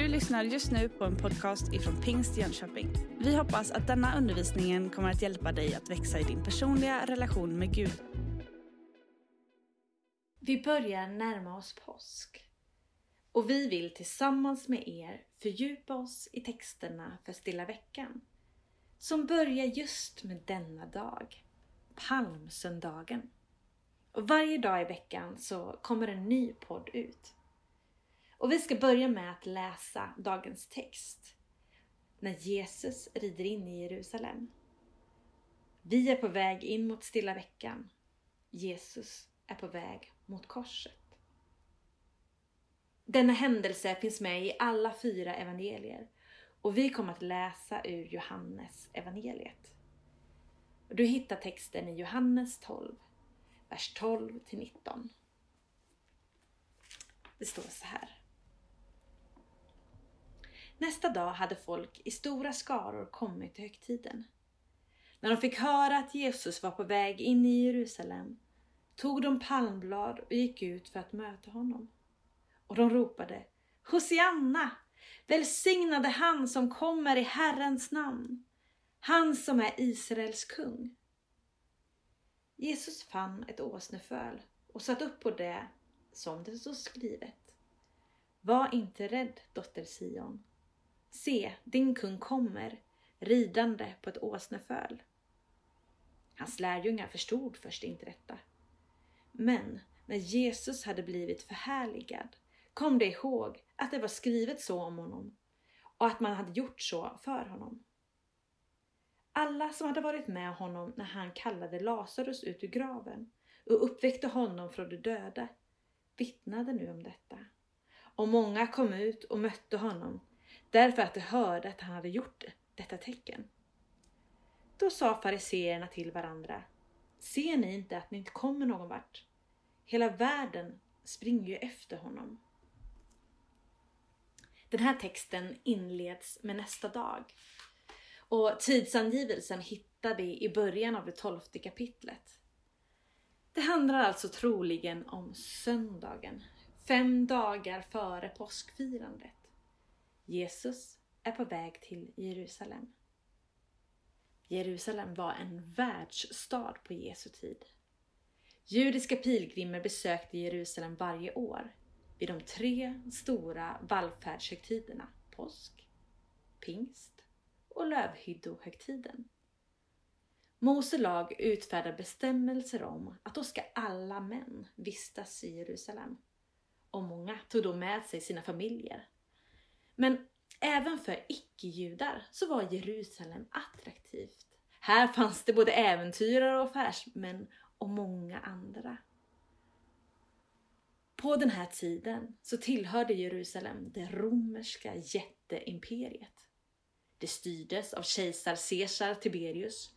Du lyssnar just nu på en podcast ifrån Pingst Jönköping. Vi hoppas att denna undervisning kommer att hjälpa dig att växa i din personliga relation med Gud. Vi börjar närma oss påsk. Och vi vill tillsammans med er fördjupa oss i texterna för Stilla veckan. Som börjar just med denna dag, palmsöndagen. Och varje dag i veckan så kommer en ny podd ut. Och vi ska börja med att läsa dagens text. När Jesus rider in i Jerusalem. Vi är på väg in mot stilla veckan. Jesus är på väg mot korset. Denna händelse finns med i alla fyra evangelier och vi kommer att läsa ur Johannes evangeliet. Du hittar texten i Johannes 12, vers 12 till 19. Det står så här. Nästa dag hade folk i stora skaror kommit till högtiden. När de fick höra att Jesus var på väg in i Jerusalem tog de palmblad och gick ut för att möta honom. Och de ropade Hosianna! Välsignade han som kommer i Herrens namn, han som är Israels kung. Jesus fann ett åsneföl och satt upp på det som det stod skrivet. Var inte rädd, dotter Sion. Se, din kung kommer, ridande på ett åsneföl. Hans lärjungar förstod först inte detta. Men när Jesus hade blivit förhärligad kom de ihåg att det var skrivet så om honom och att man hade gjort så för honom. Alla som hade varit med honom när han kallade Lazarus ut ur graven och uppväckte honom från de döda vittnade nu om detta. Och många kom ut och mötte honom därför att de hörde att han hade gjort detta tecken. Då sa fariseerna till varandra, ser ni inte att ni inte kommer någon vart? Hela världen springer ju efter honom. Den här texten inleds med nästa dag. Och tidsangivelsen hittar vi i början av det tolfte kapitlet. Det handlar alltså troligen om söndagen, fem dagar före påskfirandet. Jesus är på väg till Jerusalem. Jerusalem var en världsstad på Jesu tid. Judiska pilgrimer besökte Jerusalem varje år vid de tre stora vallfärdshögtiderna påsk, pingst och lövhyddohögtiden. Mose lag utfärdar bestämmelser om att då ska alla män vistas i Jerusalem. Och många tog då med sig sina familjer men även för icke-judar så var Jerusalem attraktivt. Här fanns det både äventyrare och affärsmän och många andra. På den här tiden så tillhörde Jerusalem det romerska jätteimperiet. Det styrdes av kejsar Caesar Tiberius,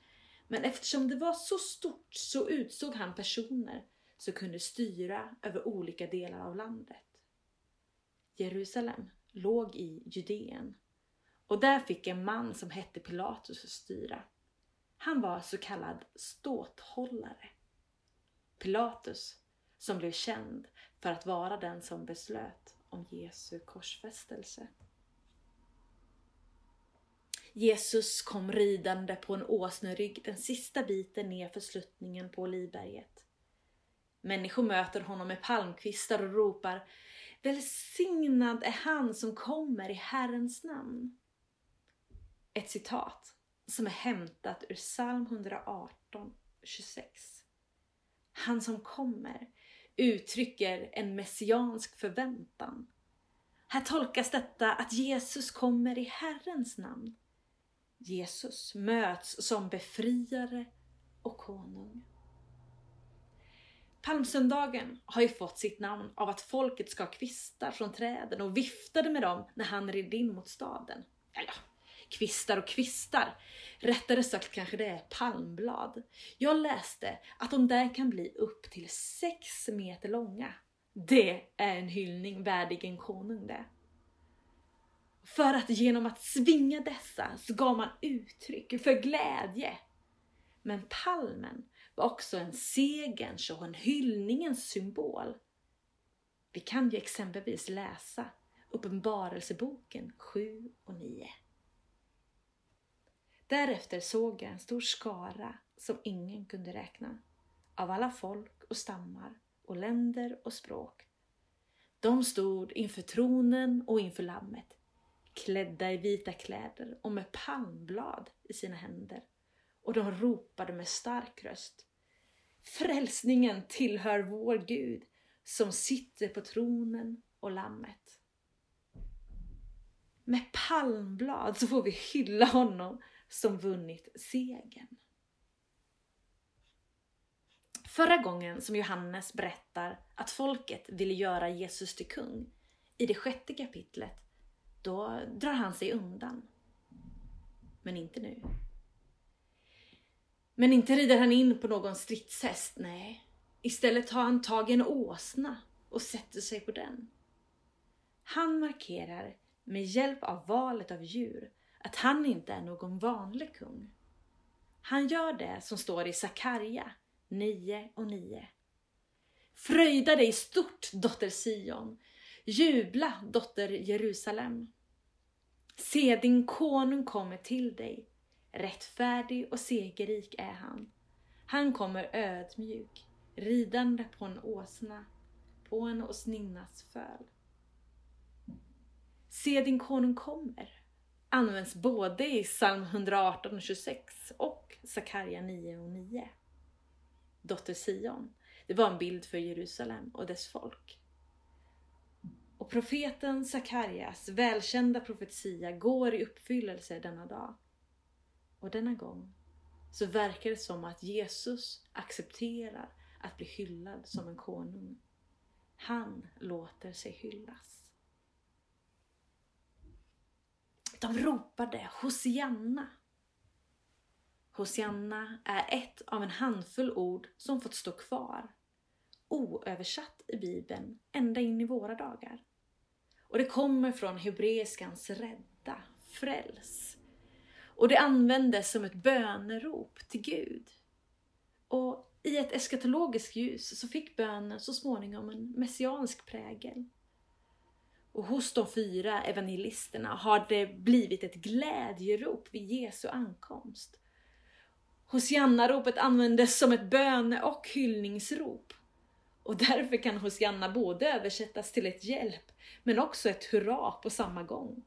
men eftersom det var så stort så utsåg han personer som kunde styra över olika delar av landet. Jerusalem låg i Judeen. Och där fick en man som hette Pilatus styra. Han var så kallad ståthållare. Pilatus, som blev känd för att vara den som beslöt om Jesu korsfästelse. Jesus kom ridande på en åsnerygg den sista biten ner för sluttningen på Olivberget. Människor möter honom med palmkvistar och ropar Välsignad är han som kommer i Herrens namn. Ett citat som är hämtat ur psalm 118, 26. Han som kommer uttrycker en messiansk förväntan. Här tolkas detta att Jesus kommer i Herrens namn. Jesus möts som befriare och konung. Palmsöndagen har ju fått sitt namn av att folket ska kvistar från träden och viftade med dem när han red in mot staden. Ja, kvistar och kvistar. Rättare sagt kanske det är palmblad. Jag läste att de där kan bli upp till sex meter långa. Det är en hyllning värdig en konung det. För att genom att svinga dessa så gav man uttryck för glädje. Men palmen var också en segerns och en hyllningens symbol. Vi kan ju exempelvis läsa Uppenbarelseboken 7 och 9. Därefter såg jag en stor skara som ingen kunde räkna, av alla folk och stammar och länder och språk. De stod inför tronen och inför lammet, klädda i vita kläder och med palmblad i sina händer. Och de ropade med stark röst. Frälsningen tillhör vår Gud som sitter på tronen och lammet. Med palmblad så får vi hylla honom som vunnit segern. Förra gången som Johannes berättar att folket ville göra Jesus till kung, i det sjätte kapitlet, då drar han sig undan. Men inte nu. Men inte rider han in på någon stridshäst, nej. Istället tar han tag i en åsna och sätter sig på den. Han markerar med hjälp av valet av djur att han inte är någon vanlig kung. Han gör det som står i Sakarja 9 och 9. Fröjda dig stort, dotter Sion. Jubla, dotter Jerusalem. Se, din konung kommer till dig. Rättfärdig och segerrik är han. Han kommer ödmjuk, ridande på en åsna, på en åsninnas föl. Se, din konung kommer används både i psalm 118 och 26 och Sakarja 9 och 9. Dotter Sion, det var en bild för Jerusalem och dess folk. Och profeten Sakarjas välkända profetia går i uppfyllelse denna dag. Och denna gång så verkar det som att Jesus accepterar att bli hyllad som en konung. Han låter sig hyllas. De ropade Hosianna. Hosianna är ett av en handfull ord som fått stå kvar, oöversatt i Bibeln, ända in i våra dagar. Och det kommer från hebreiskans rädda, fräls. Och det användes som ett bönerop till Gud. Och i ett eskatologiskt ljus så fick bönen så småningom en messiansk prägel. Och hos de fyra evangelisterna har det blivit ett glädjerop vid Jesu ankomst. Hosianna-ropet användes som ett böne och hyllningsrop. Och därför kan Hosianna både översättas till ett hjälp, men också ett hurra på samma gång.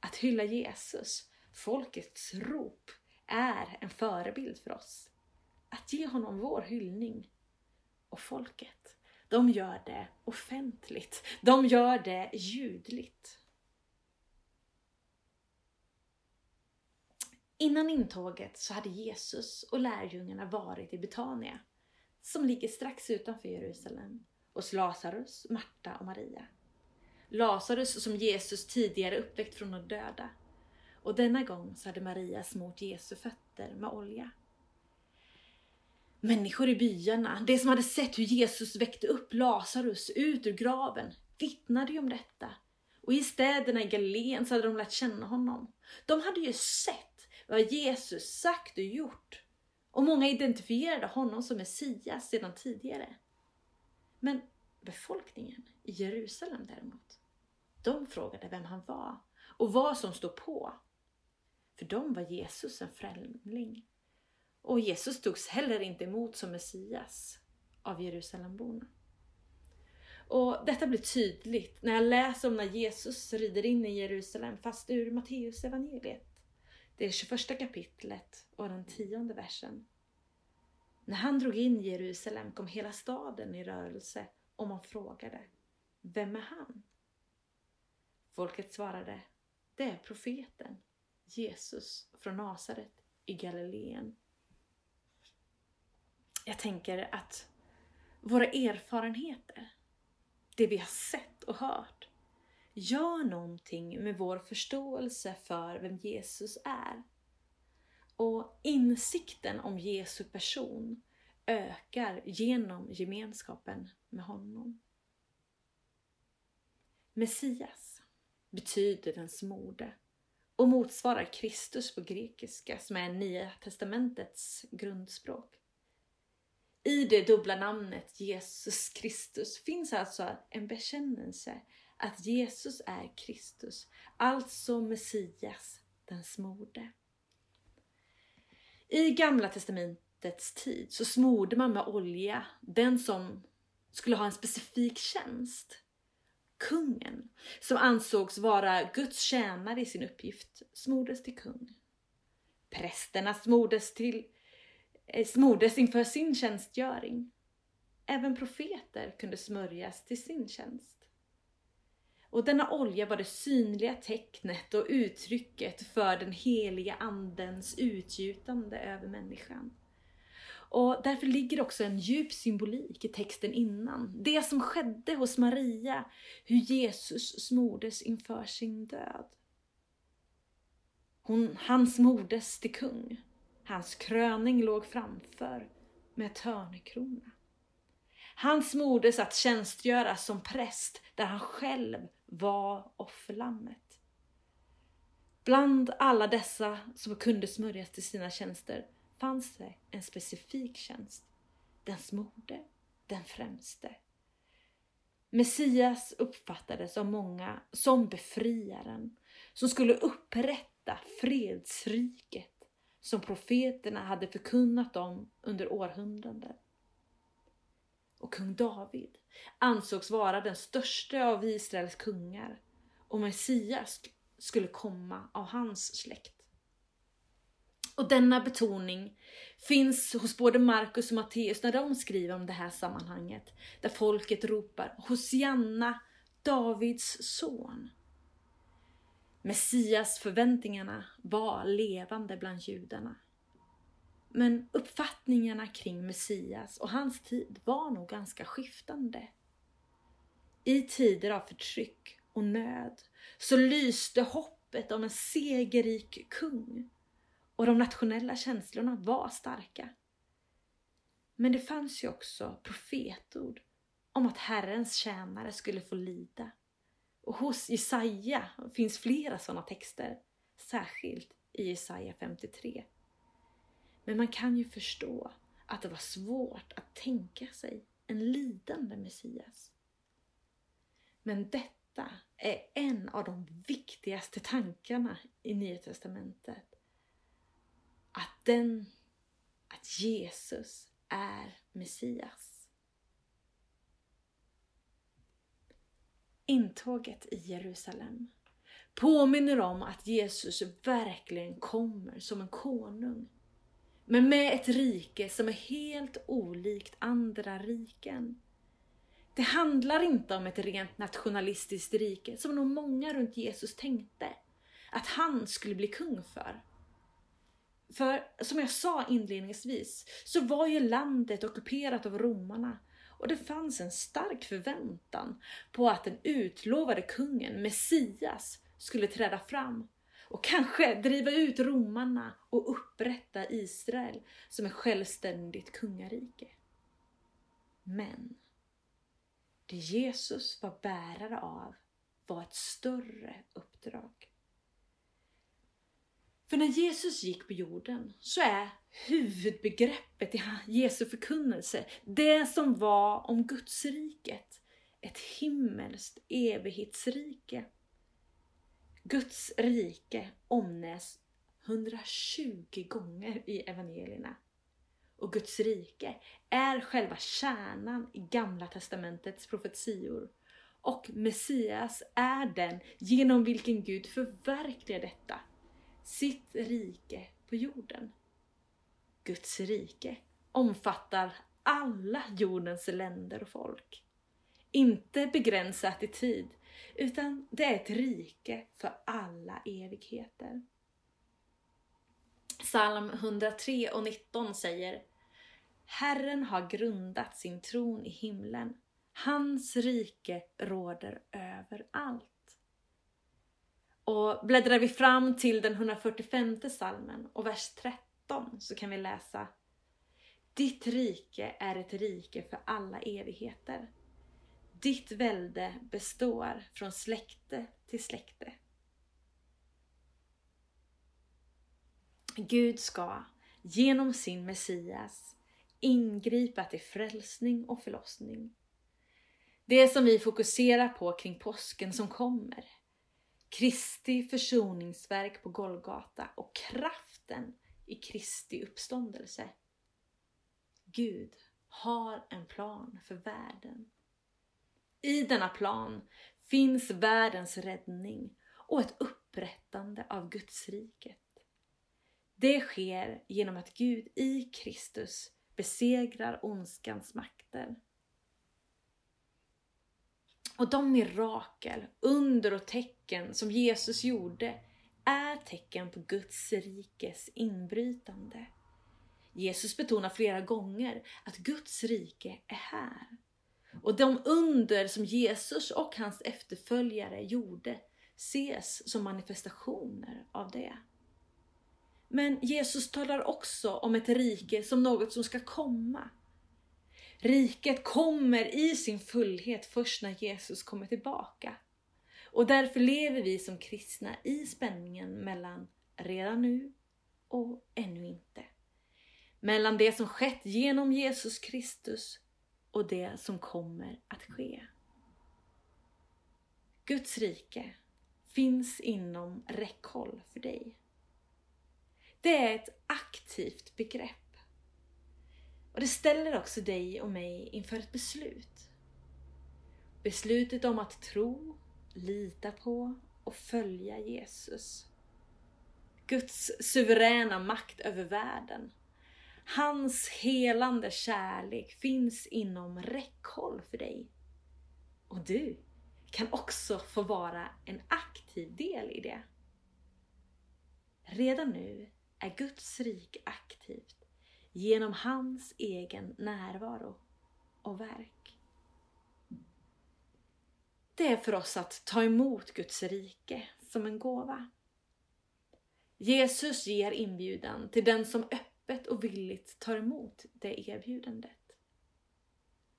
Att hylla Jesus, folkets rop, är en förebild för oss. Att ge honom vår hyllning. Och folket de gör det offentligt. De gör det ljudligt. Innan intåget så hade Jesus och lärjungarna varit i Betania, som ligger strax utanför Jerusalem, hos Lazarus, Marta och Maria. Lazarus som Jesus tidigare uppväckt från de döda. Och denna gång så hade Maria smort Jesu fötter med olja. Människor i byarna, de som hade sett hur Jesus väckte upp Lazarus ut ur graven, vittnade ju om detta. Och i städerna i Galileen så hade de lärt känna honom. De hade ju sett vad Jesus sagt och gjort. Och många identifierade honom som Messias sedan tidigare. Men befolkningen i Jerusalem däremot, de frågade vem han var och vad som stod på. För dem var Jesus en främling. Och Jesus togs heller inte emot som Messias av Jerusalemborna. Och detta blir tydligt när jag läser om när Jesus rider in i Jerusalem fast ur Matteus evangeliet. Det är 21 kapitlet och den tionde versen. När han drog in Jerusalem kom hela staden i rörelse och man frågade Vem är han? Folket svarade Det är profeten Jesus från Nasaret i Galileen jag tänker att våra erfarenheter, det vi har sett och hört, gör någonting med vår förståelse för vem Jesus är. Och insikten om Jesu person ökar genom gemenskapen med honom. Messias betyder den smorde och motsvarar Kristus på grekiska som är Nya testamentets grundspråk. I det dubbla namnet Jesus Kristus finns alltså en bekännelse att Jesus är Kristus, alltså Messias, den smorde. I Gamla Testamentets tid så smorde man med olja den som skulle ha en specifik tjänst. Kungen, som ansågs vara Guds tjänare i sin uppgift, smordes till kung. Prästerna smordes, till, eh, smordes inför sin tjänstgöring. Även profeter kunde smörjas till sin tjänst. Och denna olja var det synliga tecknet och uttrycket för den heliga andens utgjutande över människan. Och därför ligger också en djup symbolik i texten innan. Det som skedde hos Maria, hur Jesus smordes inför sin död. Hon, han smordes till kung. Hans kröning låg framför med törnekrona. Han smordes att tjänstgöra som präst där han själv var offerlammet. Bland alla dessa som kunde smörjas till sina tjänster fanns det en specifik tjänst. Den smorde, den främste. Messias uppfattades av många som befriaren som skulle upprätta fredsriket som profeterna hade förkunnat om under århundraden. Och kung David ansågs vara den största av Israels kungar och Messias skulle komma av hans släkt. Och denna betoning finns hos både Markus och Matteus när de skriver om det här sammanhanget, där folket ropar Hosianna, Davids son. Messias förväntningarna var levande bland judarna. Men uppfattningarna kring Messias och hans tid var nog ganska skiftande. I tider av förtryck och nöd så lyste hoppet om en segerrik kung och de nationella känslorna var starka. Men det fanns ju också profetord om att Herrens tjänare skulle få lida. Och hos Jesaja finns flera sådana texter, särskilt i Jesaja 53. Men man kan ju förstå att det var svårt att tänka sig en lidande Messias. Men detta är en av de viktigaste tankarna i Nya Testamentet. Att den, att Jesus är Messias. Intåget i Jerusalem påminner om att Jesus verkligen kommer som en konung men med ett rike som är helt olikt andra riken. Det handlar inte om ett rent nationalistiskt rike som nog många runt Jesus tänkte att han skulle bli kung för. För som jag sa inledningsvis så var ju landet ockuperat av romarna och det fanns en stark förväntan på att den utlovade kungen, Messias, skulle träda fram och kanske driva ut romarna och upprätta Israel som ett självständigt kungarike. Men det Jesus var bärare av var ett större uppdrag. För när Jesus gick på jorden så är huvudbegreppet i Jesu förkunnelse det som var om Gudsriket, ett himmelskt evighetsrike Guds rike omnäs 120 gånger i evangelierna. Och Guds rike är själva kärnan i Gamla Testamentets profetior. Och Messias är den genom vilken Gud förverkligar detta, sitt rike på jorden. Guds rike omfattar alla jordens länder och folk. Inte begränsat i tid, utan det är ett rike för alla evigheter. Psalm 103 och 19 säger Herren har grundat sin tron i himlen. Hans rike råder över allt. Och bläddrar vi fram till den 145 salmen och vers 13 så kan vi läsa Ditt rike är ett rike för alla evigheter. Ditt välde består från släkte till släkte. Gud ska genom sin Messias ingripa till frälsning och förlossning. Det som vi fokuserar på kring påsken som kommer. Kristi försoningsverk på Golgata och kraften i Kristi uppståndelse. Gud har en plan för världen. I denna plan finns världens räddning och ett upprättande av Guds riket. Det sker genom att Gud i Kristus besegrar ondskans makter. Och de mirakel, under och tecken som Jesus gjorde är tecken på Guds rikes inbrytande. Jesus betonar flera gånger att Guds rike är här. Och de under som Jesus och hans efterföljare gjorde ses som manifestationer av det. Men Jesus talar också om ett rike som något som ska komma. Riket kommer i sin fullhet först när Jesus kommer tillbaka. Och därför lever vi som kristna i spänningen mellan redan nu och ännu inte. Mellan det som skett genom Jesus Kristus och det som kommer att ske. Guds rike finns inom räckhåll för dig. Det är ett aktivt begrepp. Och det ställer också dig och mig inför ett beslut. Beslutet om att tro, lita på och följa Jesus. Guds suveräna makt över världen. Hans helande kärlek finns inom räckhåll för dig. Och du kan också få vara en aktiv del i det. Redan nu är Guds rik aktivt genom hans egen närvaro och verk. Det är för oss att ta emot Guds rike som en gåva. Jesus ger inbjudan till den som öppet och villigt tar emot det erbjudandet.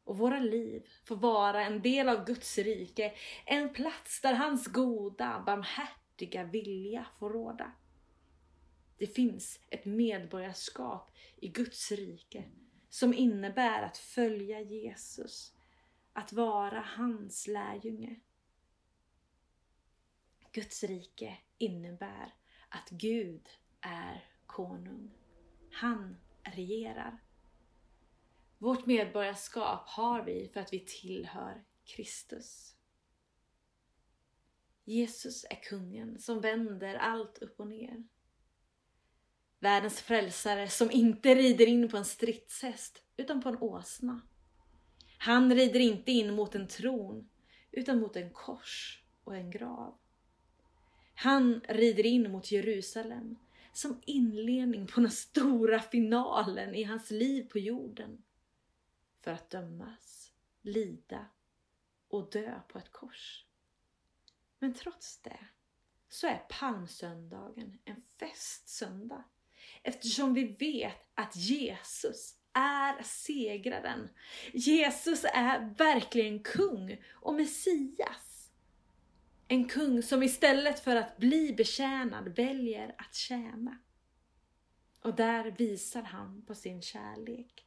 Och våra liv får vara en del av Guds rike, en plats där hans goda, barmhärtiga vilja får råda. Det finns ett medborgarskap i Guds rike som innebär att följa Jesus, att vara hans lärjunge. Guds rike innebär att Gud är konung. Han regerar. Vårt medborgarskap har vi för att vi tillhör Kristus. Jesus är kungen som vänder allt upp och ner. Världens frälsare som inte rider in på en stridshäst utan på en åsna. Han rider inte in mot en tron utan mot en kors och en grav. Han rider in mot Jerusalem som inledning på den stora finalen i hans liv på jorden. För att dömas, lida och dö på ett kors. Men trots det så är palmsöndagen en festsöndag Eftersom vi vet att Jesus är segraren. Jesus är verkligen kung och Messias. En kung som istället för att bli betjänad väljer att tjäna. Och där visar han på sin kärlek.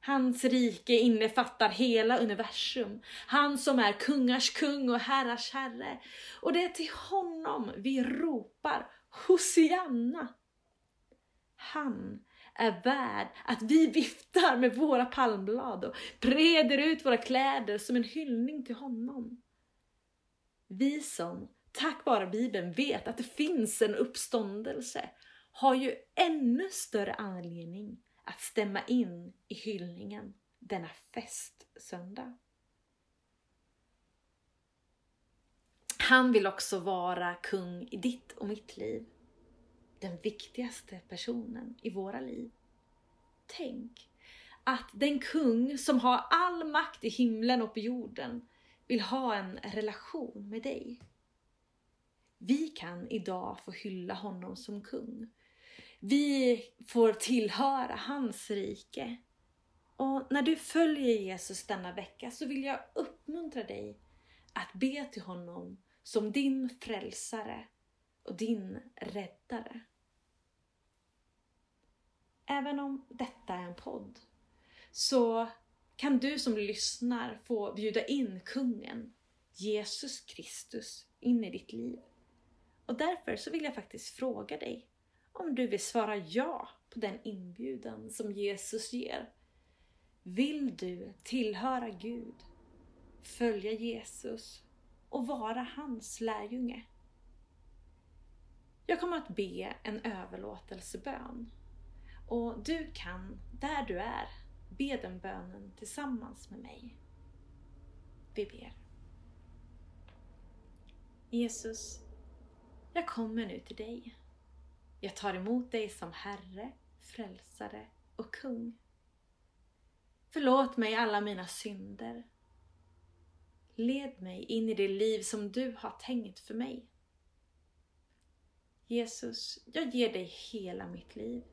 Hans rike innefattar hela universum. Han som är kungars kung och herrars herre. Och det är till honom vi ropar Hosianna. Han är värd att vi viftar med våra palmblad och breder ut våra kläder som en hyllning till honom. Vi som, tack vare Bibeln, vet att det finns en uppståndelse har ju ännu större anledning att stämma in i hyllningen denna festsöndag. Han vill också vara kung i ditt och mitt liv den viktigaste personen i våra liv. Tänk att den kung som har all makt i himlen och på jorden vill ha en relation med dig. Vi kan idag få hylla honom som kung. Vi får tillhöra hans rike. Och när du följer Jesus denna vecka så vill jag uppmuntra dig att be till honom som din frälsare och din räddare. Även om detta är en podd så kan du som lyssnar få bjuda in kungen, Jesus Kristus, in i ditt liv. Och därför så vill jag faktiskt fråga dig om du vill svara ja på den inbjudan som Jesus ger. Vill du tillhöra Gud, följa Jesus och vara hans lärjunge? Jag kommer att be en överlåtelsebön och du kan, där du är, be den bönen tillsammans med mig. Vi ber. Jesus, jag kommer nu till dig. Jag tar emot dig som Herre, Frälsare och Kung. Förlåt mig alla mina synder. Led mig in i det liv som du har tänkt för mig. Jesus, jag ger dig hela mitt liv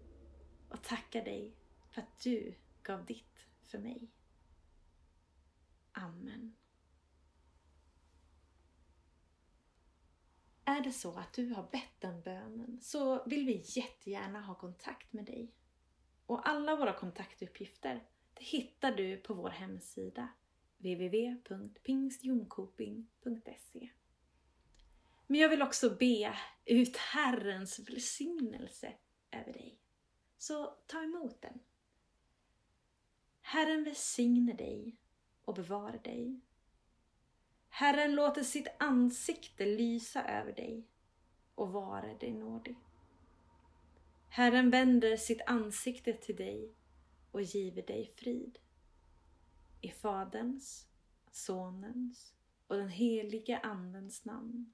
och tackar dig för att du gav ditt för mig. Amen. Är det så att du har bett den bönen så vill vi jättegärna ha kontakt med dig. Och alla våra kontaktuppgifter det hittar du på vår hemsida www.pingstjonkoping.se men jag vill också be ut Herrens välsignelse över dig. Så ta emot den. Herren välsigne dig och bevara dig. Herren låter sitt ansikte lysa över dig och vara dig nådig. Herren vänder sitt ansikte till dig och giver dig frid. I Faderns, Sonens och den helige Andens namn.